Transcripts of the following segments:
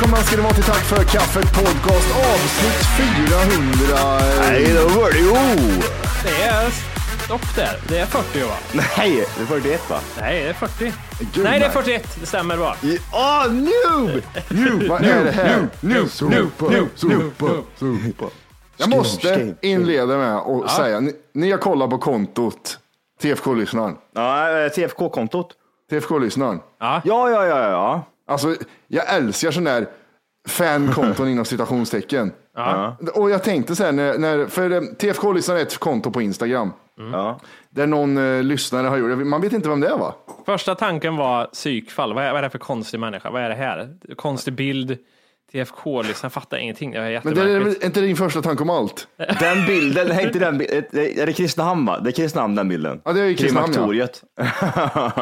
Välkomna ska ni vara till Tack för kaffet podcast avsnitt 400. Nej, då var det ju. Det är stopp där. Det är 40 va? Nej, det är 41 va? Nej, det är 40. Gud, Nej, det är nej. 41. Det stämmer bara. Åh, noob! Nu, vad är det här? Nu, nu, nu, super, super. Jag måste inleda med att säga, ni, ni har kollat på kontot TFK-lyssnaren. Ja, eh, TFK-kontot. TFK-lyssnaren. Ja, ja, ja, ja. Alltså, jag älskar sån där fankonton inom citationstecken. Och jag tänkte så här, när, när, för eh, TFK-lyssnaren är ett konto på Instagram. ja. Där någon eh, lyssnare har gjort, man vet inte vem det är va? Första tanken var psykfall. Vad är, vad är det för konstig människa? Vad är det här? Konstig bild. TFK-lyssnare. Jag fattar ingenting. Det är Men det jättemärkligt. är inte din första tanke om allt? Den bilden, nej, inte den bilden. Är det Kristinehamn va? Det är Kristinehamn den bilden. Ja, det är ju Kristinehamn, ja. Krimaktoriet.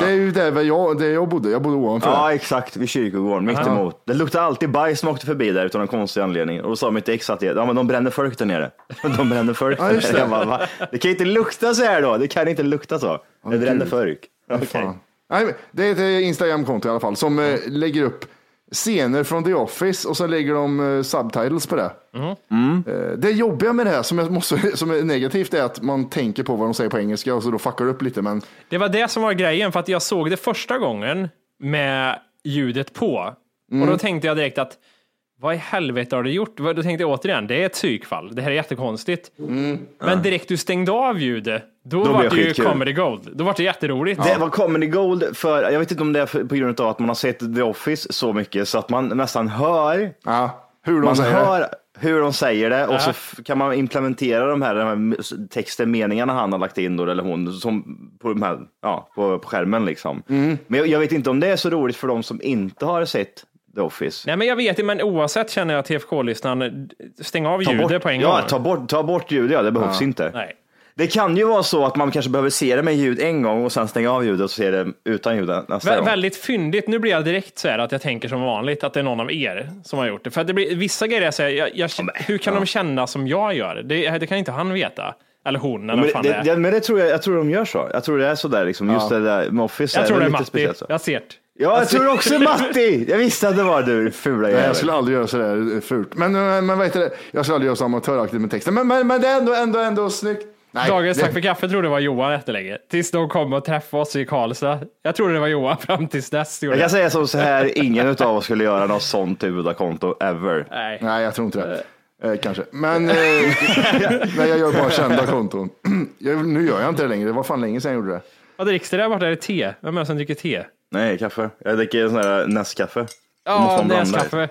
Det är ju där jag, där jag bodde, jag bodde ovanför. Ja, exakt. Vid kyrkogården, mitt emot. Det luktade alltid bajs som åkte förbi där utan någon konstig anledning. Och då sa mitt ex att ja, men de bränner folk där nere. De bränner folk Ja, där nere. det. Jag bara, va? det kan inte lukta så här då. Det kan inte lukta så. Det bränner folk. Nej, men det är ett Instagram-konto i alla fall som eh, lägger upp scener från The Office och så lägger de eh, subtitles på det. Eh, det jobbiga med det här som, jag måste, som är negativt är att man tänker på vad de säger på engelska och så då fuckar det upp lite. Men Det var det som var grejen, för att jag såg det första gången med ljudet på. Och då tänkte jag direkt att vad i helvete har du gjort? Då tänkte jag återigen, det är ett psykfall. Det här är jättekonstigt. Men direkt du stängde av ljudet, då, Då var det ju skitkul. comedy gold. Då var det jätteroligt. Det var comedy gold för, jag vet inte om det är på grund av att man har sett The Office så mycket så att man nästan hör, ja, hur de man säger det. hör hur de säger det och så kan man implementera de här, de här texten, meningarna han har lagt in då, eller hon, som på, de här, ja, på, på skärmen liksom. Mm. Men jag, jag vet inte om det är så roligt för de som inte har sett The Office. Nej, men jag vet det, men oavsett känner jag TFK-lyssnaren, stäng av Ta ljudet bort, på en gång. ja, ta bort, ta bort ljud, ja det behövs inte. Nej. Det kan ju vara så att man kanske behöver se det med ljud en gång och sen stänga av ljudet och se det utan ljud nästa Vä- gång. väldigt fyndigt. Nu blir jag direkt så här att jag tänker som vanligt att det är någon av er som har gjort det. För det blir, vissa grejer jag säger, jag, jag, hur kan de känna som jag gör? Det, det kan inte han veta. Eller hon, eller Men fan det, det är. det, men det tror jag, jag tror de gör så. Jag tror det är så där liksom. Just det där med Office. jag tror det är lite Matti. speciellt så. Jag ser det. Ja, jag tror också Matti! Jag visste att det var du, fula Nej, jävel. jag skulle aldrig göra sådär fult. Men, men, men vad heter det? Jag skulle aldrig göra så amatöraktigt med texten. Men, men, men det är ändå, ändå, ändå snyggt. Nej, Dagens det- tack för kaffe trodde det var Johan jättelänge. Tills de kom och träffade oss i Karlstad. Jag trodde det var Johan fram tills dess. Jag kan jag. säga som så här, ingen av oss skulle göra något sånt huvudkonto ever. Nej. Nej, jag tror inte det. Eh, kanske. Men eh, nej, jag gör bara kända konton. jag, nu gör jag inte det längre. Det var fan länge sedan jag gjorde det. Vad dricks det där borta? Är det te? Vem är det som dricker te? Nej, kaffe. Jag dricker sån här Nescafé. Ja, i. näskaffe.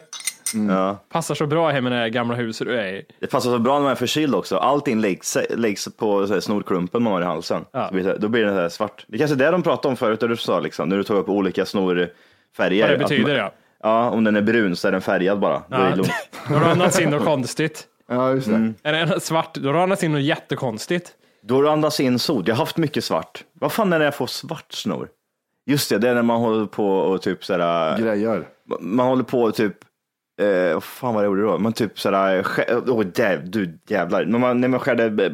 Ja. Passar så bra hem i det här gamla huset du är i. Det passar så bra när man är förkyld också. Allting läggs, läggs på så här, snorklumpen man har i halsen. Ja. Så blir det, då blir det så här svart. Det är kanske är det de pratade om förut, där du sa liksom, när du tog upp olika snorfärger. Vad det betyder man- ja. Ja, om den är brun så är den färgad bara. Då är det Ja. lugnt. Då har du andats in något konstigt. Ja, just det. Är den svart, då har du andats in något jättekonstigt. Då andats in sot. Jag har haft mycket svart. Vad fan är det jag får svart snor? Just det, det är när man håller på och typ sådär. Grejer. Man håller på och typ, eh, fan var det jag gjorde då? Man typ sådär, skär- åh jäv, du jävlar. När man, när man skärde eh,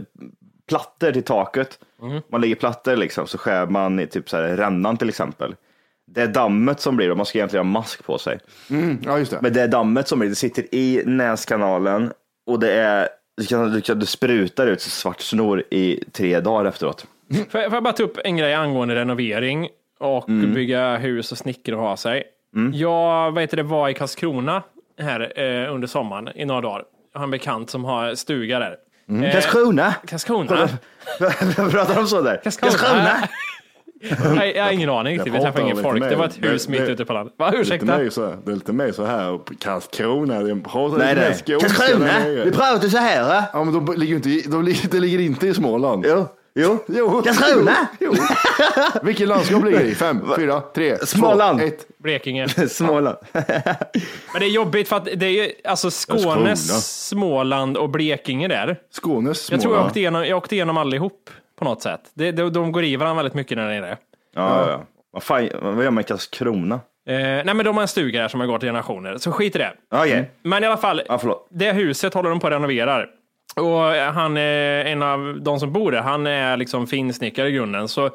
plattor till taket, man lägger plattor liksom, så skär man i typ såhär rännan till exempel. Det är dammet som blir, och man ska egentligen ha mask på sig. Mm, ja, just det. Men det är dammet som blir, det sitter i näskanalen och det är, du, kan, du, kan, du sprutar ut svart snor i tre dagar efteråt. Får jag, får jag bara ta upp en grej angående renovering och bygga hus och snickra och ha sig. Jag vad heter det, var i Karlskrona här eh, under sommaren i några dagar. Jag har en bekant som har stuga där. Eh, Karlskrona? Karlskrona? Pratar de så där? Karlskrona? Nej, jag har ingen aning. Vi pratar träffade ingen lite folk. mer. Det var ett hus Det- mitt det- ute på landet. Va, Lite ursäkta? mer så, det är lite mer så här. Karlskrona, det pratar Nej, lite Karlskrona? Vi pratar så här. va? Ja, men då ligger inte, i- då, ligger- det ligger inte i Småland. Jo, jo. Jo. Karlskrona? Jo. Vilket landskap ligger det i? Fem, fyra, tre, Småland. två, ett. Blekinge. Småland. Men det är jobbigt för att det är ju alltså Skånes. Småland och Blekinge där. Skånes Jag tror jag Småland. åkte igenom, jag åkte igenom allihop på något sätt. Det, de, de går i varandra väldigt mycket där nere. Ja, ja. Vad fan, vad gör man i Karlskrona? Eh, nej men de har en stuga här som har gått i generationer, så skit i det. Okej. Men i alla fall, Ja, förlåt. det huset håller de på att renovera. Och han är en av de som bor där, han är liksom finsnickare i grunden. Så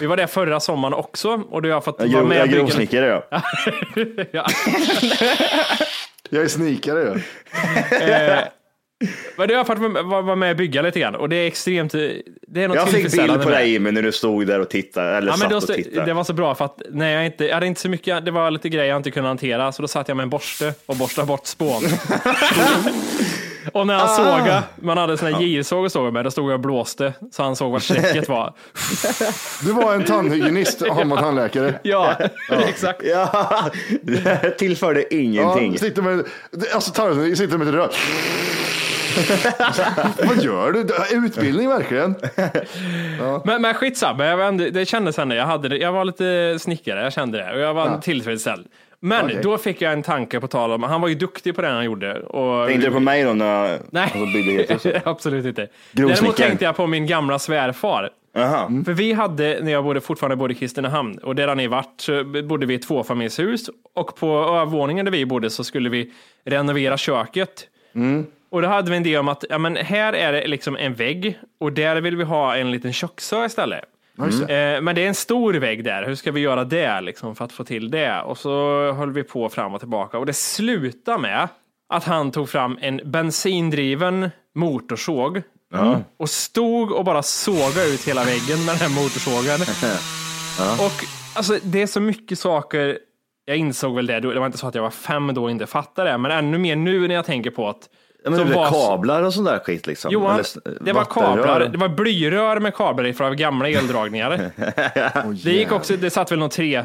vi var där förra sommaren också och då har jag fått Jag vara med jag bygga- grovsnickare ja. ja. Jag är snikare. Ja. Men det har jag fått vara med och bygga lite grann och det är extremt, det är något Jag fick bild på dig men när du stod där och tittade, eller Ja, men satt då, och tittade. det var så bra för att när jag, inte, jag hade inte så mycket, det var lite grejer jag inte kunde hantera, så då satt jag med en borste och borstade bort spån. och när han Ah. sågade, man hade sån här girsåg och såg med, då stod jag och blåste så han såg vart strecket var. Du var en tandhygienist, han var tandläkare. Ja, exakt. Ja, det tillförde Ja, ingenting. sitter med, alltså sitter med ett rör. Vad gör du? Utbildning verkligen. Men, men skitsamma, jag, var det kändes ändå, jag, hade jag var lite snickare, jag kände det och jag var tillfredsställd. Men Okej. då fick jag en tanke på tal om, han var ju duktig på det han gjorde. Och, Tänkte du på mig då när Nej, alltså, absolut inte. Däremot tänkte jag på min gamla svärfar. Jaha. För vi hade, när jag bodde, fortfarande bodde i Kristinehamn, och där har ni varit, så bodde vi i ett tvåfamiljshus. Och på övervåningen där vi bodde så skulle vi renovera köket. Och då hade vi en idé om att ja, men här är det liksom en vägg och där vill vi ha en liten köksö istället. Eh, Men det är en stor vägg där, hur ska vi göra det liksom, för att få till det? Och så höll vi på fram och tillbaka. Och det slutade med att han tog fram en bensindriven motorsåg. Och stod och bara sågade ut hela väggen med den här motorsågen. Och alltså, det är så mycket saker, jag insåg väl det, det var inte så att jag var fem då och inte fattade det, men ännu mer nu när jag tänker på att Ja, men det var kablar och sån där skit liksom? Johan, Eller, det var kablar, det var blyrör med kablar i från gamla eldragningar. det gick också, det satt väl någon tre,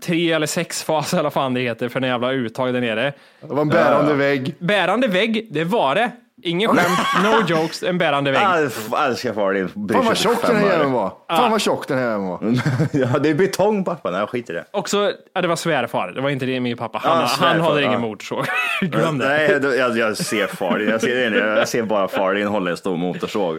tre eller sex fas eller vad fan det heter för en jävla uttag där nere. Det var en bärande vägg. Bärande vägg, det var det. Ingen skämt, no jokes, en bärande vägg. Ah, älskar far din. Fan vad tjock den här jäveln var. Fan vad tjock den här jäveln var. ja, det är betong pappa. Nej, skit i det. Också, ja, det var svärfar, det var inte det min pappa. Han, Ja, han svärfar, hade ja. ingen motorsåg. Glöm det. Nej, jag, jag, ser far din. Jag ser, det, jag ser bara far din hålla en stor motorsåg.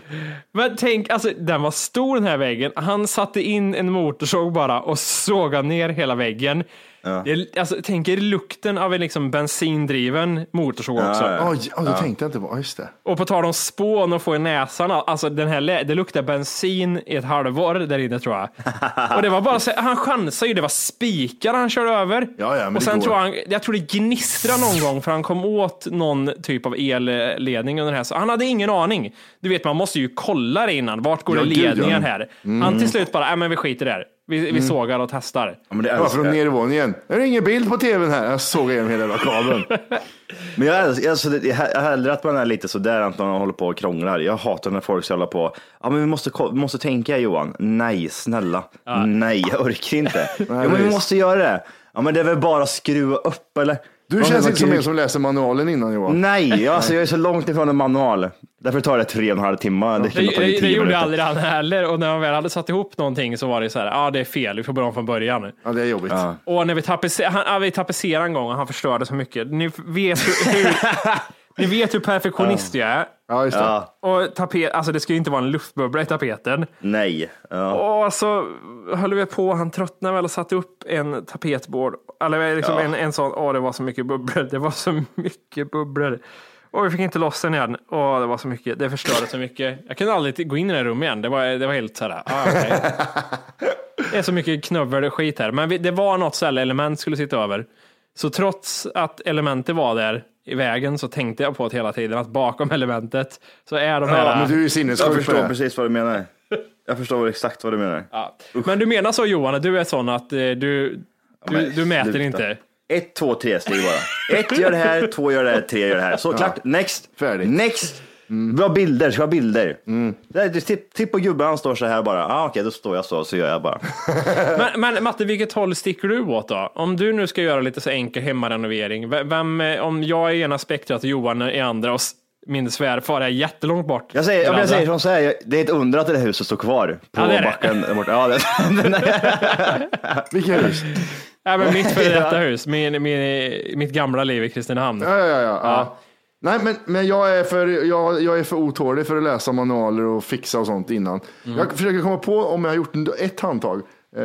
Men tänk, alltså den var stor den här väggen. Han satte in en motorsåg bara och sågade ner hela väggen. Det är, alltså, tänk er lukten av en liksom bensindriven motorsåg också. Ja, ja. Det tänkte jag inte på. Ja, Just det. Och på tal om spån och få i näsan, alltså den här, det luktar bensin i ett halvår där inne tror jag. Och det var bara så, han chansade ju, det var spikar han körde över. Ja, ja, men och sen tror han, jag tror det gnistrade någon gång för han kom åt någon typ av elledning under det här. Så han hade ingen aning. Du vet, man måste ju kolla det innan. Vart går Ja, det gud, ja. här? Mm. Han till slut bara, nej men vi skiter i det här. Vi, vi sågar och testar. Ja, men det från älskar- nedervåningen. Det är ingen bild på tvn här. Jag såg igenom hela jävla kabeln. Men jag, älskar, alltså, det- jag jag hellre att man är lite sådär än att man håller på och krånglar. Jag hatar när folk ska hålla på. Ja, men vi måste, ko- vi måste tänka Johan. Nej, snälla. Nej, jag orkar inte. jo, men vi visst. måste göra det. Ja, men det är väl bara att skruva upp eller? Du känns inte som en som läser manualen innan Johan. Nej, alltså, jag är så långt ifrån en manual. Därför tar det tre och en halv timme. Det, Det, det, det gjorde minuter. aldrig han heller och när han väl hade satt ihop någonting så var det så här, ja det är fel, vi får börja om från början. Ja, det är jobbigt. Ja. Och när vi tapetserade, han, ja, vi tapetserade en gång och han förstörde så mycket. Ni vet hur, ni vet hur perfektionist jag är. Ja, just det. Ja, Och tapet, alltså det ska ju inte vara en luftbubbla i tapeten. nej. Ja. Och så höll vi på, han tröttnade väl och satte upp en tapetbord. Eller liksom en, en sån, åh det var så mycket bubblor. Det var så mycket bubblor. Och vi fick inte loss den igen. Åh, det var så mycket, det förstörde så mycket. Jag kunde aldrig gå in i det rummet igen. Det var, det var helt sådär, ah, okej. Det är så mycket knövel och skit här. Men vi, det var något element skulle sitta över. Så trots att elementet var där i vägen så tänkte jag på det hela tiden att bakom elementet så är de här... Ja, men du är ju Jag sinnessjuk på förstår precis vad du menar. Jag förstår exakt vad du menar. Ja. Men du menar så Johan, att du är sån att eh, du, du, men du mäter sluta. inte? Ett, två, tre steg bara. Ett gör det här, två gör det här, tre gör det här. Så klart, next. Färdigt. Next. Bra bilder, ska ha bilder. Det är- Tipp, tipp på gubben, han står så här bara. Ah, Okej, då står jag så, så gör jag bara. Men, men Matte, vilket håll sticker du åt då? Om du nu ska göra lite så enkel hemmarenovering, vem, eh, om jag är i ena spektrat och Johan är i andra och min svärfar är jättelångt bort. Jag säger, jag, jag säger som så här, det är ett under att det där huset står kvar på Ja, det det. backen där borta. Ja, det, Vilka hus? Ja, men mitt före detta hus, min, min, mitt gamla liv i Kristinehamn. Ja, ja, ja. ja. Nej, men, men jag, är för, jag, jag är för otålig för att läsa manualer och fixa och sånt innan. Jag försöker komma på om jag har gjort ett handtag. Eh,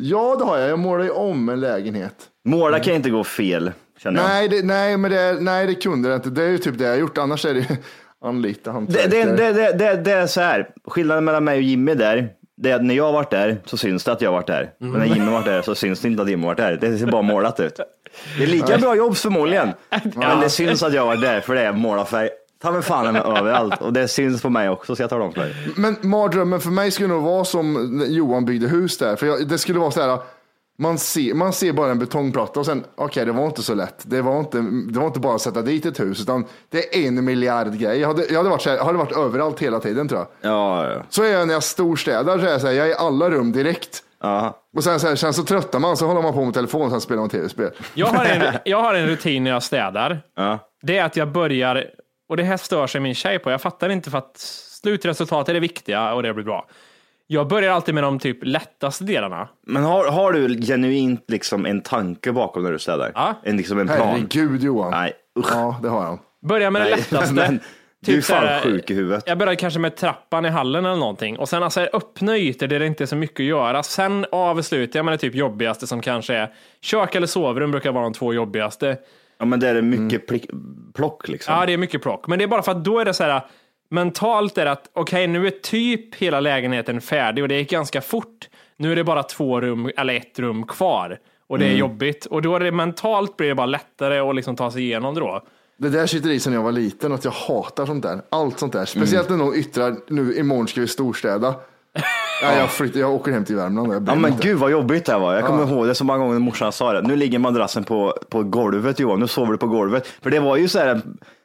ja, det har jag. Jag målar ju om en lägenhet. måla kan inte gå fel, känner jag. Nej det, nej, men det, nej, det kunde det inte. Det är ju typ det jag har gjort. Annars är det ju anlita hantverkare. det, det, det, det, det är så här, skillnaden mellan mig och Jimmy där, det är att när jag har varit där så syns det att jag har varit där. Men när Jimmy har varit där så syns det inte att Jimmy har varit där. Det ser bara målat ut. Det är lika bra jobb förmodligen. Men det syns att jag varit där för det är målarfärg. Ta mig fan med överallt och det syns på mig också så jag tar om för dig. Men mardrömmen för mig skulle nog vara som Johan byggde hus där. För jag, det skulle vara så här, man ser, man ser bara en betongplatta och sen, okej det var inte så lätt. Det var inte, det var inte bara att sätta dit ett hus, utan det är en miljard grejer. Jag hade, jag hade, varit, här, hade varit överallt hela tiden tror jag. Ja, ja. Så är jag när jag storstädar, så är jag, så här, jag är i alla rum direkt. Ja. Och sen här, sen så tröttar man, så håller man på med telefonen och sen spelar man tv-spel. Jag har, en, jag har en rutin när jag städar. ja. Det är att jag börjar, och det här stör sig min tjej på, jag fattar inte för att slutresultatet är det viktiga och det blir bra. Jag börjar alltid med de typ lättaste delarna. Men har, har du genuint liksom en tanke bakom när du städar? Ja. En, liksom en plan? Herregud Johan. Nej, usch. Ja, det har jag. Börja med det Nej, lättaste. men du är Typ fan såhär, sjuk i huvudet. Jag började kanske med trappan i hallen eller någonting och sen alltså öppna ytor där det inte är så mycket att göra. Sen avslutar jag med det typ jobbigaste som kanske är kök eller sovrum brukar vara de två jobbigaste. Ja, men det är mycket plick, plock liksom. Ja, det är mycket plock. Men det är bara för att då är det så här, mentalt är det att okej, nu är typ hela lägenheten färdig och det gick ganska fort. Nu är det bara två rum, eller ett rum kvar och det är jobbigt. Och då är det mentalt blir det bara lättare att liksom ta sig igenom det då. Det där sitter i sen jag var liten, att jag hatar sånt där. Allt sånt där. Speciellt när någon yttrar, nu imorgon ska vi storstäda. Ja, jag, flyttar, jag åker hem till Värmland Ja men inte. gud vad jobbigt det här var. Jag kommer ihåg det så många gånger morsan sa det. Nu ligger madrassen på, på golvet Johan, nu sover du på golvet. För det var ju så här,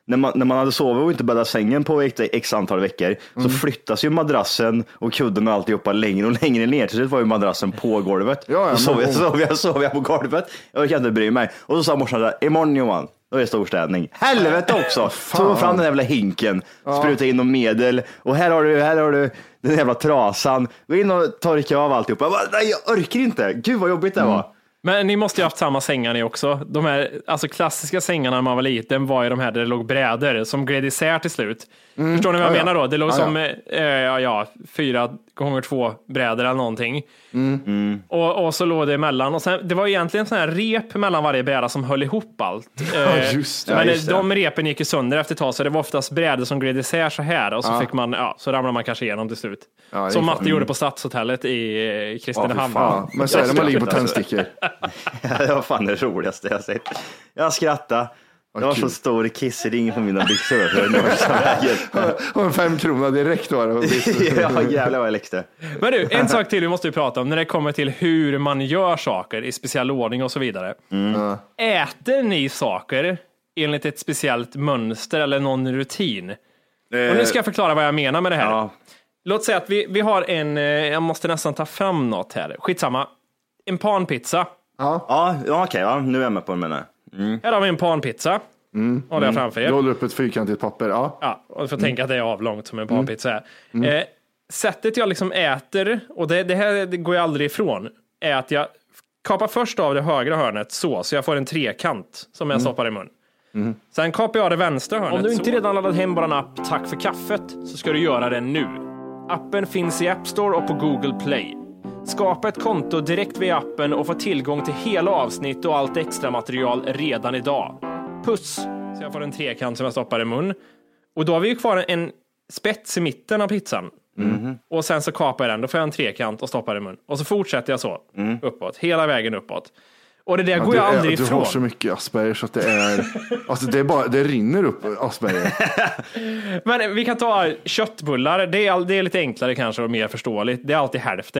när man, när man hade sovit och inte bäddat sängen på x, x antal veckor så flyttas ju madrassen och kudden och alltihopa längre och längre ner. Till slut var ju madrassen på golvet. Ja, ja, så sov men- jag, sov, jag, sov jag på golvet. Jag kan inte bry mig. Och så sa morsan så här, imorgon Johan, då är det storstädning. Helvete också! Tog hon fram den jävla hinken, sprutade in någon medel och här har du, här har du den jävla trasan. Gå in och torka av alltihopa. Jag bara, nej, jag orkar inte. Gud vad jobbigt det var. Men ni måste ju ha haft samma sängar ni också. De här alltså klassiska sängarna när man var liten var ju de här där det låg brädor som gled isär till slut. Förstår ni vad jag Ja, ja. menar då? Det låg Ja, som eh, ja, ja, fyra gånger två brädor eller någonting. Och, och så låg det emellan. Och sen, det var egentligen sån här rep mellan varje bräda som höll ihop allt. Eh, just det. Men Ja, just det. de repen gick ju sönder efter ett tag, så det var oftast brädor som gled isär så här och så fick man, ja, så ramlade man kanske igenom till slut. Ja, som Matte gjorde på Stadshotellet i eh, Ja, Kristinehamn. fan. Men så är det man ligger på tändstickor. det var fan det roligaste jag sett. Jag skrattade. Det var så stor kissring på mina byxor. det Och en fem krona direkt var det. Ja jävlar vad jag läckte. Men du, en sak till vi måste ju prata om när det kommer till hur man gör saker i speciell ordning och så vidare. Äter ni saker enligt ett speciellt mönster eller någon rutin? Och nu ska jag förklara vad jag menar med det här. Ja. Låt säga att vi, vi har en, eh, jag måste nästan ta fram något här, skitsamma. En panpizza. Ja, ja okej, ja, nu är jag med på vad du menar. Här har vi en panpizza. Håller jag framför er. Du håller upp ett fyrkantigt papper. Ja. Ja, och får tänka att det är avlångt som en panpizza är. Eh, sättet jag liksom äter, och det, det här det går jag aldrig ifrån, är att jag kapar först av det högra hörnet så, så jag får en trekant som jag stoppar i mun. Sen kapar jag det vänstra hörnet. Om du inte redan laddat hem vår app Tack för kaffet så ska du göra det nu. Appen finns i App Store och på Google Play. Skapa ett konto direkt via appen och få tillgång till hela avsnitt och allt extra material redan idag. Puss! Så jag får en trekant som jag stoppar i mun. Och då har vi ju kvar en spets i mitten av pizzan. Och sen så kapar jag den, då får jag en trekant och stoppar i mun. Och så fortsätter jag så, uppåt, hela vägen uppåt. Och det där går du, jag är- aldrig du ifrån. har så mycket Asperger så att det är, alltså det är bara, det rinner upp Asperger. Men vi kan ta köttbullar, det är, det är lite enklare kanske och mer förståeligt. Det är alltid hälften.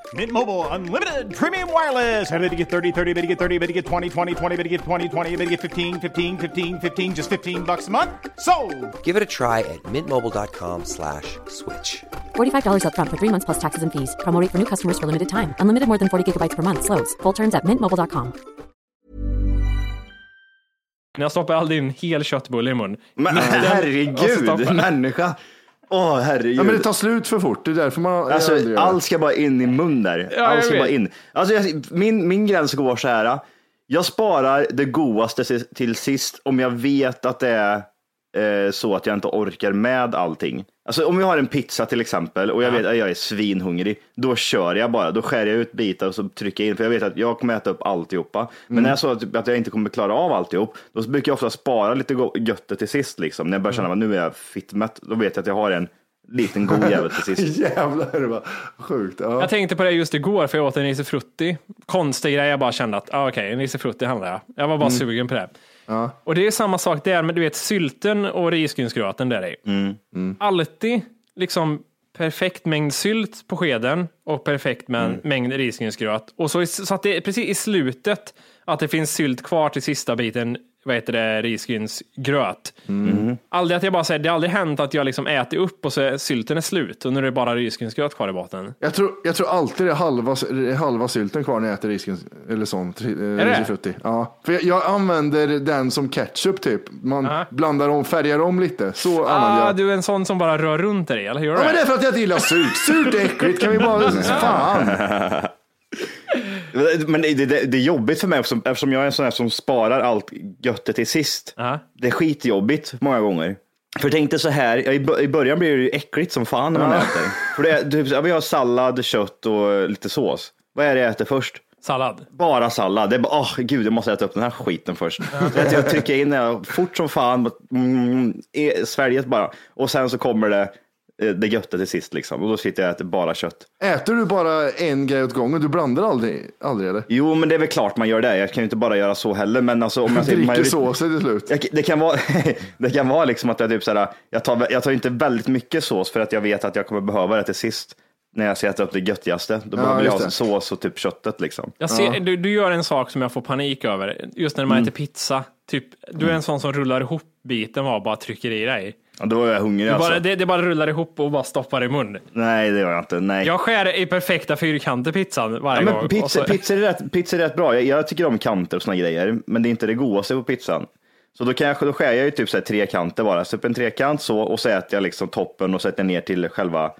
Mint Mobile unlimited premium wireless. Ready to get 30, 30, bit to get 30, bit to get 20, 20, 20, bit to get 20, 20, bit to get 15, 15, 15, 15 just 15 bucks a month. So, Give it a try at mintmobile.com slash switch. $45 upfront for three months plus taxes and fees. Promo rate for new customers for limited time. Unlimited more than 40 gigabytes per month. Slows. Full terms at mintmobile.com. Jag stoppar aldrig in hel köttbulle i mun. Men Och så herregud, människa. Åh herregud. Ja, men det tar slut för fort, det är därför man Alltså, aldrig gör allt ska bara in i mun där. Ja, allt ska vet. bara in. Alltså, jag, min, min gräns går så här. Jag sparar det godaste till- till sist om jag vet att det är eh, så att jag inte orkar med allting. Alltså om jag har en pizza till exempel och jag vet att jag är svinhungrig, då kör jag bara. Då skär jag ut bitar och så trycker jag in, för jag vet att jag kommer äta upp alltihopa. Men när jag så att, att jag inte kommer klara av alltihop, då brukar jag ofta spara lite göttet till sist. Liksom. När jag börjar känna att nu är jag fittmätt, då vet jag att jag har en liten god jävel till sist. Jävlar, det var sjukt. Ja. Jag tänkte på det just igår för jag åt en risifrutti. Konstig grej, jag bara kände att ah, okej, en risifrutti handlar jag. Jag var bara sugen på det. Och det är samma sak där med du vet sylten och risgrynsgröten där i. Alltid liksom perfekt mängd sylt på skeden och perfekt mä- mängd risgrynsgröt. Och så, så att det är precis i slutet att det finns sylt kvar till sista biten vad heter det, risgrynsgröt. Aldrig att jag bara säger, det har aldrig hänt att jag liksom äter upp och så är sylten är slut och nu är det bara risgrynsgröt kvar i botten. Jag, tror, jag tror alltid det är halva, det är halva sylten kvar när jag äter risken, eller sånt. Är det? risifrutti. Ja. För jag, jag använder den som ketchup typ. Man blandar om, färgar om lite. Så använder Ah, jag. du är en sån som bara rör runt dig, eller hur? Ja, men det är för att jag inte gillar surt. Surt är äckligt. Kan vi bara... Fan. Men det, det, det är jobbigt för mig eftersom, eftersom jag är en sån här som sparar allt göttet till sist. Ja. Det är skitjobbigt många gånger. För tänk dig så här, i början blir det ju äckligt som fan när man äter. För det är, typ, vi har sallad, kött och lite sås. Vad är det jag äter först? Sallad. Bara sallad. Det är bara, åh gud, jag måste äta upp den här skiten först. Så jag trycker in det fort som fan, mm, i sväljet bara. Och sen så kommer det det götta till sist liksom. Och då sitter jag och äter bara kött. Äter du bara en grej åt gången? Du blandar aldrig, aldrig eller? Jo, men det är väl klart man gör det. Jag kan ju inte bara göra så heller. Men alltså, om jag säger Dricker såsen till slut? Jag, det kan vara, det kan vara liksom att jag typ såhär, jag tar, jag tar inte väldigt mycket sås för att jag vet att jag kommer behöva det till sist. När jag ska äta upp det göttigaste. Då Ja, behöver jag ha sås och typ köttet liksom. Jag ser, du, du gör en sak som jag får panik över, just när man Mm. äter pizza. Typ, du är en sån som rullar ihop biten och bara trycker i dig. Ja, då är jag hungrig Du alltså. bara, det, det bara rullar ihop och bara stoppar i mun. Nej, det gör jag inte. Nej. Jag skär i perfekta fyrkanter pizzan varje Ja, gång. pizza, så- pizza, är rätt, pizza är rätt bra. Jag, jag tycker om kanter och såna grejer, men det är inte det godaste på pizzan. Så då, kan jag, då skär jag ju typ så här tre kanter bara. Så upp en trekant så och så äter jag liksom toppen och sätter ner till själva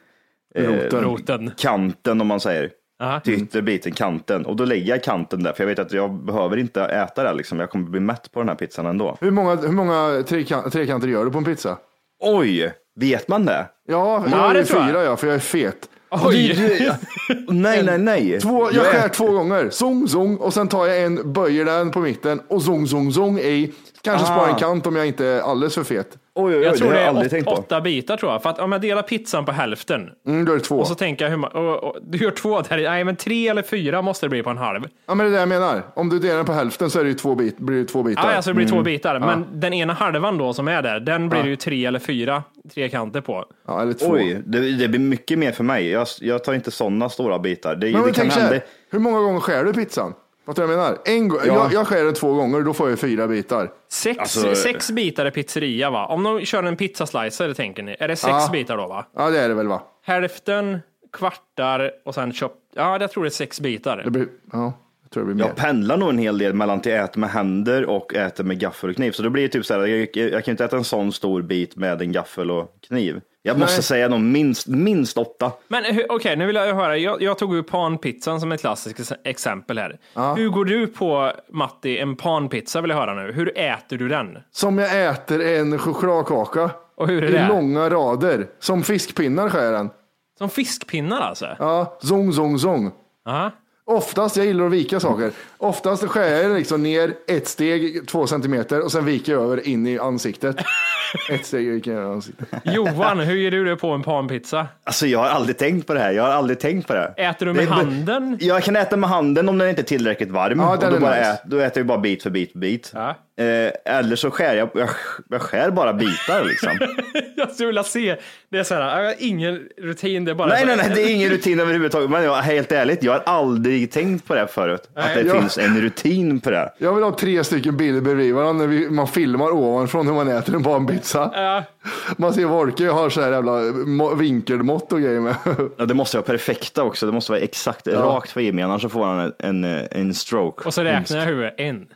eh, Roten. Roten. kanten om man säger. Aha. Till ytterbiten, kanten. Och då lägger jag kanten där, för jag vet att jag behöver inte äta det. Liksom. Jag kommer bli mätt på den här pizzan ändå. Hur många, hur många trekan, trekanter gör du på en pizza? Oj, vet man det? Ja, jag Ja, har det tror jag. fyra ja, för jag är fet. Oj! Nej, nej, nej. Två, jag är- skär två gånger, zong, zong, och sen tar jag en, böjer den på mitten och zong, zong, zong i. Kanske Ah. spara en kant om jag inte är alldeles för fet. Oj, oj, oj, Jag tror det är aldrig åt, tänkt på. åtta bitar tror jag. För att om jag delar pizzan på hälften Mm, då är det två. och så tänker jag hur man, och, och, du gör två där, nej men tre eller fyra måste det bli på en halv. Ja, men det är det jag menar. Om du delar den på hälften så är det ju två, bit, blir det två bitar. Ja, alltså det blir Mm. två bitar. Men den ena halvan då som är där, den blir det ju tre eller fyra trekanter på. Ja, eller två. Oj, det, det blir mycket mer för mig. Jag, jag tar inte sådana stora bitar. Det, Men, det men kan tänk hända. här, hur många gånger skär du pizzan? Fattar du vad jag menar? En, Ja. jag, jag skär den två gånger, då får jag fyra bitar. Sex, Alltså- sex bitar är pizzeria va? Om de kör en pizzaslicer tänker ni, är det sex Ja. bitar då va? Ja, det är det väl va? Hälften, kvartar och sen chop. Ja, jag tror det är sex bitar. Det blir, ja, jag tror det blir mer. Jag pendlar nog en hel del mellan till äta med händer och äta med gaffel och kniv. Så då blir det typ så här, jag, jag, kan inte äta en sån stor bit med en gaffel och kniv. Jag måste Nej. säga nog minst, minst åtta. Men okej, nu vill jag höra. Jag, jag tog ju panpizzan som ett klassiskt ex- exempel här. Hur går du på, Matti, en panpizza vill jag höra nu. Hur äter du den? Som jag äter en chokladkaka. Och hur är I det? långa rader. Som fiskpinnar skär den. Som fiskpinnar alltså? Ja, zong, zong, zong. Aha. Oftast, jag gillar att vika saker. Oftast skär jag liksom ner ett steg, två centimeter och sen viker jag över in i ansiktet. ett steg viker jag över ansiktet. Johan, hur ger du dig på en panpizza? Alltså jag har aldrig tänkt på det här. Jag har aldrig tänkt på det. Äter du Det med bara- handen? Jag kan äta med handen om den inte är tillräckligt varm. Ja, och då, är bara nice. ät, då äter jag bara bit för bit för bit. Ja. Eh, eller så skär jag, jag, jag skär bara bitar liksom. Jag skulle vilja se. Det är så här, jag har ingen rutin, det är bara nej, nej, nej, det är ingen rutin överhuvudtaget. Men jag, helt ärligt, jag har aldrig tänkt på det förut. att det jag- finns en rutin på det. Jag vill ha tre stycken bilder bredvid varandra när vi, man filmar ovanifrån hur man äter en barnpizza. Ja. Man ser Wolke har så här jävla vinkelmått och grejer med. Ja, det måste vara perfekta också. Det måste vara exakt rakt för Jimmy, annars så får han en, en, en stroke. Och så räknar jag huvudet. En,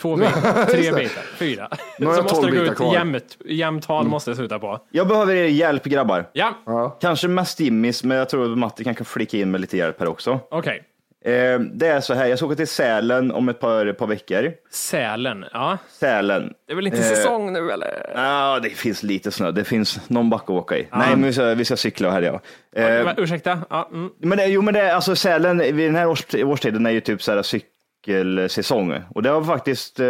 två bitar, tre bitar, fyra. Nu har Så jag måste 12 det gå ut kvar. Mm. jämnt. Jämnt tal måste det sluta på. Jag behöver er hjälp grabbar. Ja, Kanske mest Jimmys, men jag tror att Matti kan flika in med lite hjälp här också. okej. Eh, det är så här, jag ska åka till Sälen om ett par, par veckor. Sälen, ja. Sälen. Det är väl inte Eh, säsong nu eller? Ja, det finns lite snö. Det finns någon backe att åka i. Nej, men vi ska, vi ska cykla och härja. Eh, Va, Ursäkta? Ja, mm. men det, jo, men det, alltså Sälen vid den här års, årstiden är ju typ så här cykelsäsong. Och det har faktiskt eh,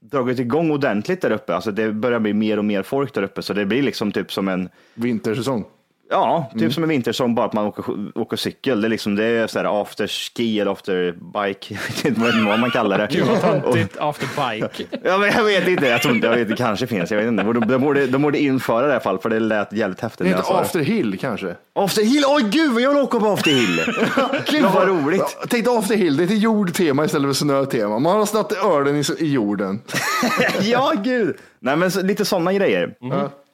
dragit igång ordentligt där uppe. Alltså det börjar bli mer och mer folk där uppe. Så det blir liksom typ som en Vintersäsong. Ja, typ som en vintersäsong bara att man åker, åker cykel. Det är, liksom, det är så här after ski eller after bike. Jag vet inte vad- man kallar det. Gud vad töntigt after bike. Ja, men jag vet inte, jag tror inte, jag vet, det kanske finns, jag vet inte. De, de, borde, de borde införa det i alla fall, för det lät jävligt häftigt. Det när är jag inte sa det. after hill kanske? After Hill, oj gud vad jag vill åka på After Hill! Gud vad roligt! Tänk dig after hill, det är ett jordtema istället för snötema. Man har satt ölen i, i jorden. ja, gud! Nej, men så, lite sådana grejer.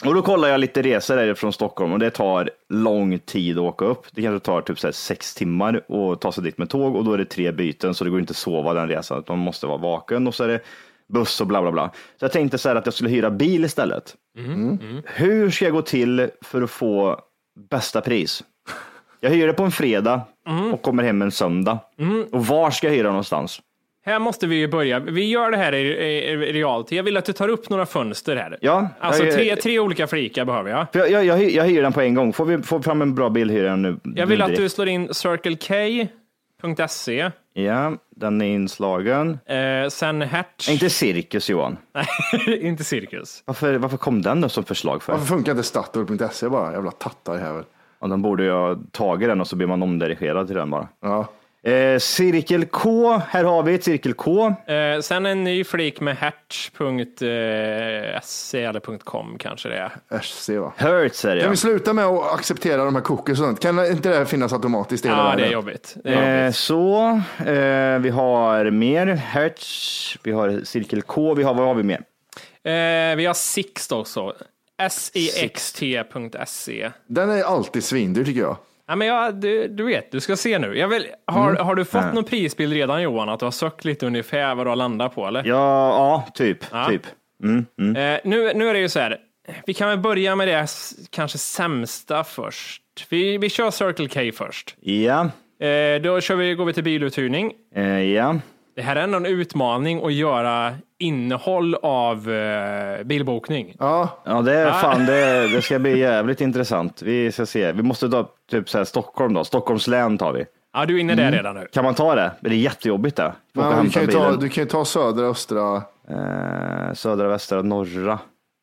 Och då kollar jag lite resor från Stockholm och det tar lång tid att åka upp. Det kanske tar typ så sex timmar att ta sig dit med tåg och då är det tre byten så det går inte att sova den resan. Man måste vara vaken och så är det buss och bla bla bla. Så jag tänkte så här att jag skulle hyra bil istället. Hur ska jag gå till för att få bästa pris? Jag hyr det på en fredag och kommer hem en söndag. Och var ska jag hyra någonstans? Här måste vi ju börja. Vi gör det här i, i, i realtid. Jag vill att du tar upp några fönster här. Ja, Alltså jag- tre, tre olika flikar behöver jag. För jag, jag, jag, hyr- jag hyr den på en gång. Får vi få fram en bra bild hyr jag den nu. Jag vill att du slår in Cirkel.se. Ja, den är inslagen. Eh, sen Hertz. Inte Cirkus Johan. Nej, inte Cirkus. Varför, varför kom den upp som förslag för? Varför funkar inte Statoil.se bara? Jävla tattar här. Ja, de borde ha tagit den och så blir man omdirigerad till den bara. Ja. Eh, cirkel K, här har vi ett cirkel K. Eh, sen en ny flik med hertz.se eller .com kanske det är. SC va? Hertz är det Kan ja. vi sluta med att acceptera de här cookies och sånt? Kan inte det här finnas automatiskt i hela Ja, världen? det är jobbigt. Det är Eh, jobbigt. så, eh, vi har mer Hertz, vi har cirkel K, vi har, vad har vi mer? Eh, vi har Sixt också. sext.se. Den är alltid svindyr tycker jag. Ja, men jag, du, du vet, du ska se nu. Jag vill, har, Mm. har du fått Ja. någon prisbild redan Johan? Att du har sökt lite ungefär vad du har landat på eller? Ja, ja typ. Ja. typ. Mm, mm. Eh, nu, nu är det ju så här. Vi kan väl börja med det kanske sämsta först. Vi, vi kör Circle K först. Ja, Eh, då kör vi, går vi till biluthyrning. eh, ja. Det här är ändå en utmaning att göra innehåll av eh, bilbokning. Ja, Ja, det är Ja. fan, det, det ska bli jävligt intressant. Vi ska se. Vi måste ta typ så här Stockholm då. Stockholms län tar vi. Ja, du är inne där redan nu. Kan man ta det? Det är jättejobbigt det. Men du, kan ju ta, du kan ju ta södra, östra. Eh, södra, västra, norra.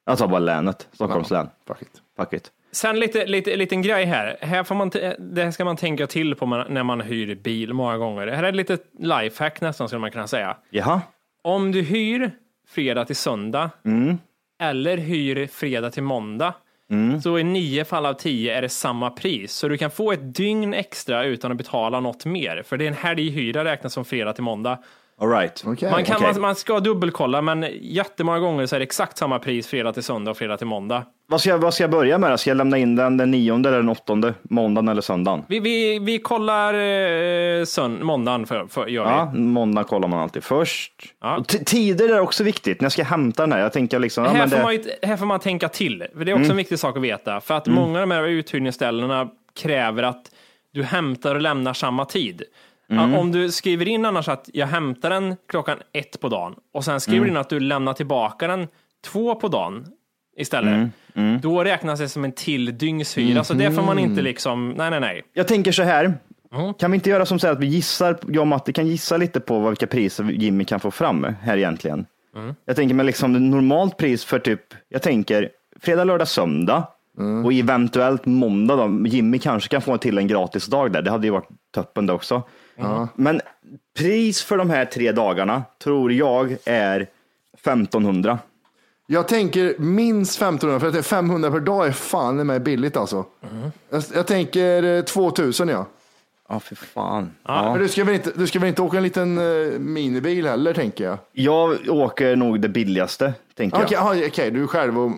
Jag tar bara länet. Stockholms län. Fuck it. Fuck it. Sen lite, lite liten grej här. här får man det här ska man tänka till på när man hyr bil många gånger. Det här är ett litet lifehack nästan skulle man kunna säga. Jaha. Om du hyr fredag till söndag Mm. eller hyr fredag till måndag Mm. så i nio fall av tio är det samma pris. Så du kan få ett dygn extra utan att betala något mer. För det är en helghyra räknas som fredag till måndag. All right. Okej. Man, kan, Okej. man, man ska dubbelkolla men jättemånga gånger så är det exakt samma pris fredag till söndag och fredag till måndag. Vad ska, jag, vad ska jag börja med? Ska jag lämna in den den nionde eller den åttonde? Måndagen eller söndagen? Vi, vi, vi kollar eh, sön, måndagen för, för, gör vi. Ja, måndag kollar man alltid först. Ja. Tider är också viktigt. När jag ska hämta den här. Jag tänker liksom. Ja, här, men får det... man, här får man tänka till, för det är också Mm. en viktig sak att veta. För att många av de här uthyrningsställena kräver att du hämtar och lämnar samma tid. Mm. Om du skriver in annars att jag hämtar den klockan ett på dagen och sen skriver Mm. in att du lämnar tillbaka den två på dagen istället. Mm. Då räknas det som en till dygnshyra, så det får man inte liksom, nej nej nej. Jag tänker så här. Mm. Kan vi inte göra som så här att vi gissar, jag och Matti kan gissa lite på vad- vilka priser Jimmy kan få fram här egentligen. Mm. Jag tänker med liksom normalt pris för typ, jag tänker fredag, lördag, söndag och eventuellt måndag då. Jimmy kanske kan få till en gratis dag där. Det hade ju varit toppen det också. Men pris för de här tre dagarna tror jag är 1500. Jag tänker minst 1500 för att det är 500 per dag är fan mig billigt alltså. Jag, jag tänker eh, 2000 ja. Ja, för fan. Men du ska, väl inte, du ska väl inte åka en liten eh, minibil heller tänker jag? Jag åker nog det billigaste, tänker jag. Okej, aha, okej, du är själv och...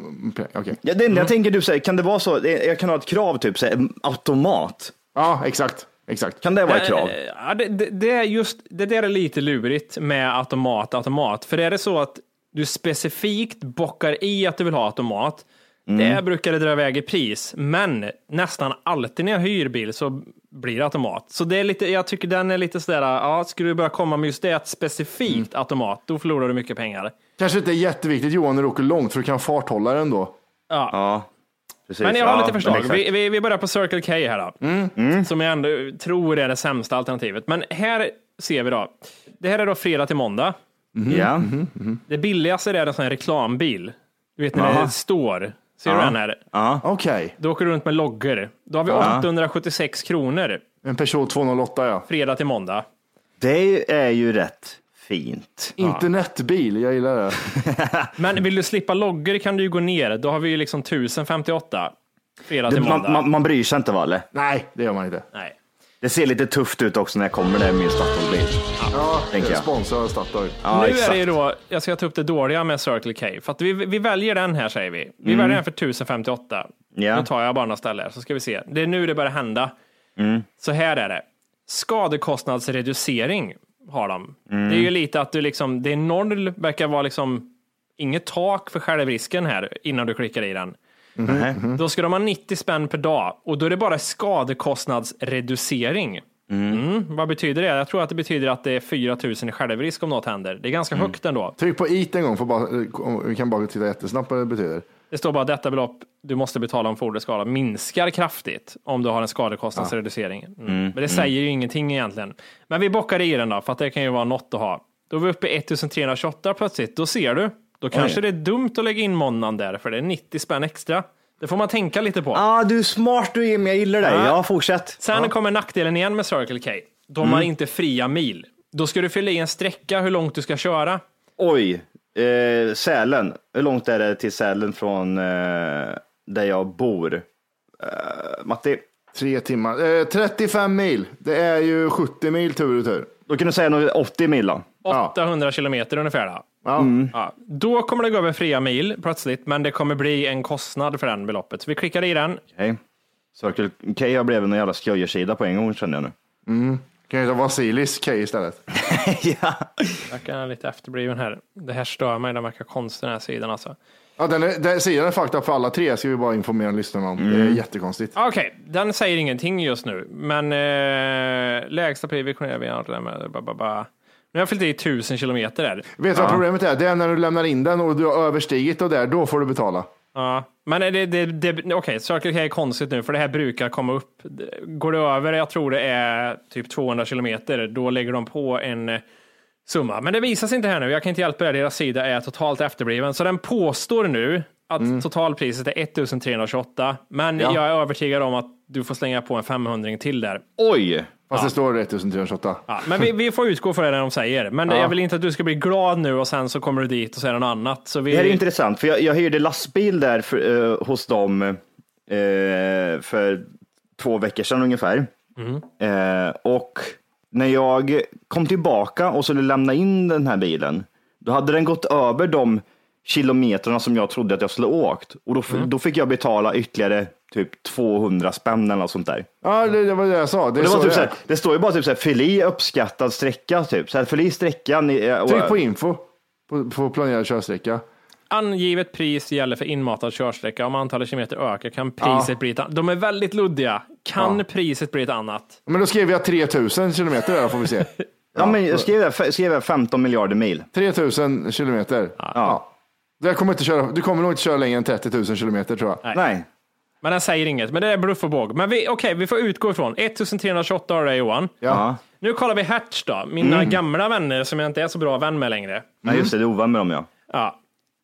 okej. Ja, det enda jag tänker, du säger, kan det vara så, jag kan ha ett krav, typ så här, automat. Ja, exakt. Exakt. Kan det vara ett krav? Ja, det, det, det är just det där är lite lurigt med automat, automat. För är det så att du specifikt bockar i att du vill ha automat, det brukar det dra iväg i pris. Men nästan alltid när jag hyr bil så blir det automat. Så det är lite, jag tycker den är lite sådär, ja, skulle du börja komma med just det, att specifikt automat, då förlorar du mycket pengar. Kanske inte är jätteviktigt Johan när du åker långt för du kan farthålla den då. Ja. Ja, precis. Men jag har Ja, lite förslag. Vi, vi, vi börjar på Circle K här då. Som jag ändå tror är det sämsta alternativet. Men här ser vi då. Det här är då fredag till måndag. Ja, Det billigaste är en sån här reklambil. Du vet när Aha. det står. Ser du den här? ja. Okej, Då åker du runt med loggor. Då har vi Ja. 876 kronor. en Peugeot 208 ja. Fredag till måndag. Det är ju rätt fint. Internetbil, jag gillar det. Men vill du slippa loggor kan du ju gå ner. Då har vi ju liksom 1058. Fredag Det, till måndag. man, man, man bryr sig inte va, eller? Nej, det gör man inte. Nej. Det ser lite tufft ut också när jag kommer där med min Statoil-bil. Ja, Tänker jag. sponsrad av Statoil. Ja, nu exakt. är det ju då, jag ska ta upp det dåliga med Circle K. För att vi, vi väljer den här säger vi. Vi väljer den för 1058. Mm. Ja. Nu tar jag bara några ställen så ska vi se. Det är nu det börjar hända. Mm. Så här är det. Skadekostnadsreducering har de. Mm. Det är ju lite att du liksom, det är noll, verkar vara liksom inget tak för självrisken här innan du klickar i den. Nej. Då ska de ha 90 spänn per dag och då är det bara skadekostnadsreducering. Mm. Vad betyder det? Jag tror att det betyder att det är 4 000 i självrisk om något händer. Det är ganska Mm. högt ändå. Tryck på IT en gång, för bara, vi kan bara titta jättesnabbt vad det betyder. Det står bara detta belopp du måste betala om fordrets skada minskar kraftigt om du har en skadekostnadsreducering. Mm. Men det säger ju ingenting egentligen. Men vi bockar i den då, för att det kan ju vara något att ha. Då är vi uppe i 1328 plötsligt. Då ser du. Då kanske det är dumt att lägga in måndagen där, för det är 90 spänn extra. Det får man tänka lite på. ah, du är smart du Jimmy, jag gillar dig. Ja. Ja, fortsätt. Sen kommer nackdelen igen med Circle K. De har inte fria mil. Då ska du fylla i en sträcka hur långt du ska köra. Oj, eh, Sälen. Hur långt är det till Sälen från eh, där jag bor? Eh, Matti, Tre timmar. Eh, 35 mil. Det är ju 70 mil tur och tur. då kan du säga nog 80 mil då. 800 kilometer ungefär. Då. Ja. Ja, då kommer det gå över fria mil plötsligt, men det kommer bli en kostnad för den beloppet. Så vi klickar i den. Okej. Circle K har blivit en jävla skojarsida på en gång känner jag nu. Kan ju ta Vasilis K istället. ja. Jag är lite efterbliven här. Det här stör mig, den verkar konstig den här sidan alltså. Ja, den, är, den sidan är fucked up för alla tre, ska vi bara informera lyssnarna om. Det är jättekonstigt. Okej, den säger ingenting just nu, men eh, lägsta vi kunde vi med. Nu har jag fyllt i 1000 kilometer där. Vet du vad problemet är? Det är när du lämnar in den och du har överstigit och där, då får du betala. Ja, men det, det, det, okej, Circle K är konstigt nu, för det här brukar komma upp. Går det över, jag tror det är typ 200 kilometer, då lägger de på en summa. Men det visar sig inte här nu, jag kan inte hjälpa det, deras sida är totalt efterbliven. Så den påstår nu att totalpriset är 1328, men Ja. jag är övertygad om att du får slänga på en 500 till där. Oj! Fast det står 1328. Ja, men vi, vi får utgå från det de säger. Men jag vill inte att du ska bli glad nu och sen så kommer du dit och det något annat. Så vi, Det här är intressant, för jag, jag hyrde lastbil där för, eh, hos dem eh, för två veckor sedan ungefär. Eh, och när jag kom tillbaka och skulle lämna in den här bilen, då hade den gått över de kilometrarna som jag trodde att jag skulle åkt. Och då, f- då fick jag betala ytterligare typ 200 spänn eller något sånt där. Ja, det, det var det jag sa. Det, Det, var typ så här, det står ju bara typ så här, fyll i uppskattad sträcka, typ. Så här, fyll i sträckan. i- och- Tryck på info på, på planerad körsträcka. Angivet pris gäller för inmatad körsträcka. Om antalet kilometer ökar kan priset bli ett annat. De är väldigt luddiga. Kan priset bli ett annat? Men då skrev jag 3000 kilometer där får vi se. Ja, men jag skrev, jag skrev jag 15 miljarder mil. 3000 kilometer. Ja. Jag kommer inte köra, du kommer nog inte köra längre än 30 000 kilometer tror jag. Nej. Men den säger inget. Men det är bluff och båg. Men vi, okej, vi får utgå ifrån 1328 har det Johan. Ja. Nu kollar vi Hertz då. Mina gamla vänner som jag inte är så bra vän med längre. Nej, just det, du är ovän med dem ja. Ja.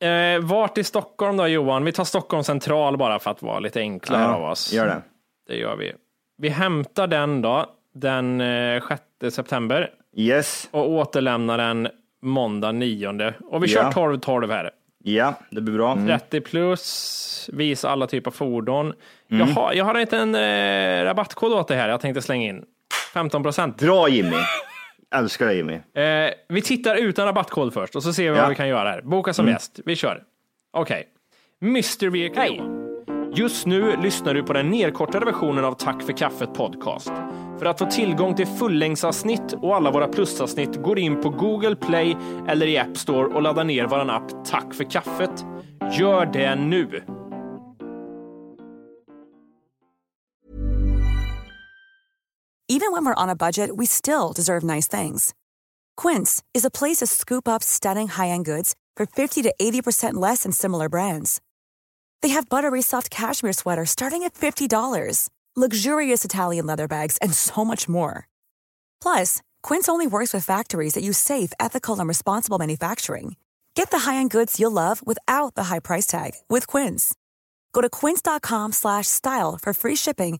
Eh, vart i Stockholm då Johan? Vi tar Stockholm central bara för att vara lite enklare av oss. Gör det. Det gör vi. Vi hämtar den då den eh, 6 september Yes. och återlämnar den måndag 9. Och vi Ja. kör 12-12 här. Ja, det blir bra. 30 plus, visa alla typer av fordon. Mm. Jag, har, jag har inte en eh, rabattkod åt det här jag tänkte slänga in. 15 procent. Dra Jimmy. Älskar dig Jimmy. Eh, vi tittar utan rabattkod först och så ser vi Ja. vad vi kan göra här. Boka som gäst. Vi kör. Okej. Mr Vehicle. Just nu lyssnar du på den nedkortade versionen av Tack för kaffet podcast. För att få tillgång till fullängdsavsnitt och alla våra plusavsnitt går in på Google Play eller i App Store och laddar ner vår app Tack för kaffet. Gör det nu! Even when we're on a budget, we still deserve nice things. Quince is a place to scoop up stunning high-end goods for 50 to 80% less than similar brands. They have buttery soft cashmere sweaters starting at $50, luxurious Italian leather bags, and so much more. Plus, Quince only works with factories that use safe, ethical, and responsible manufacturing. Get the high-end goods you'll love without the high price tag with Quince. Go to quince.com slash style for free shipping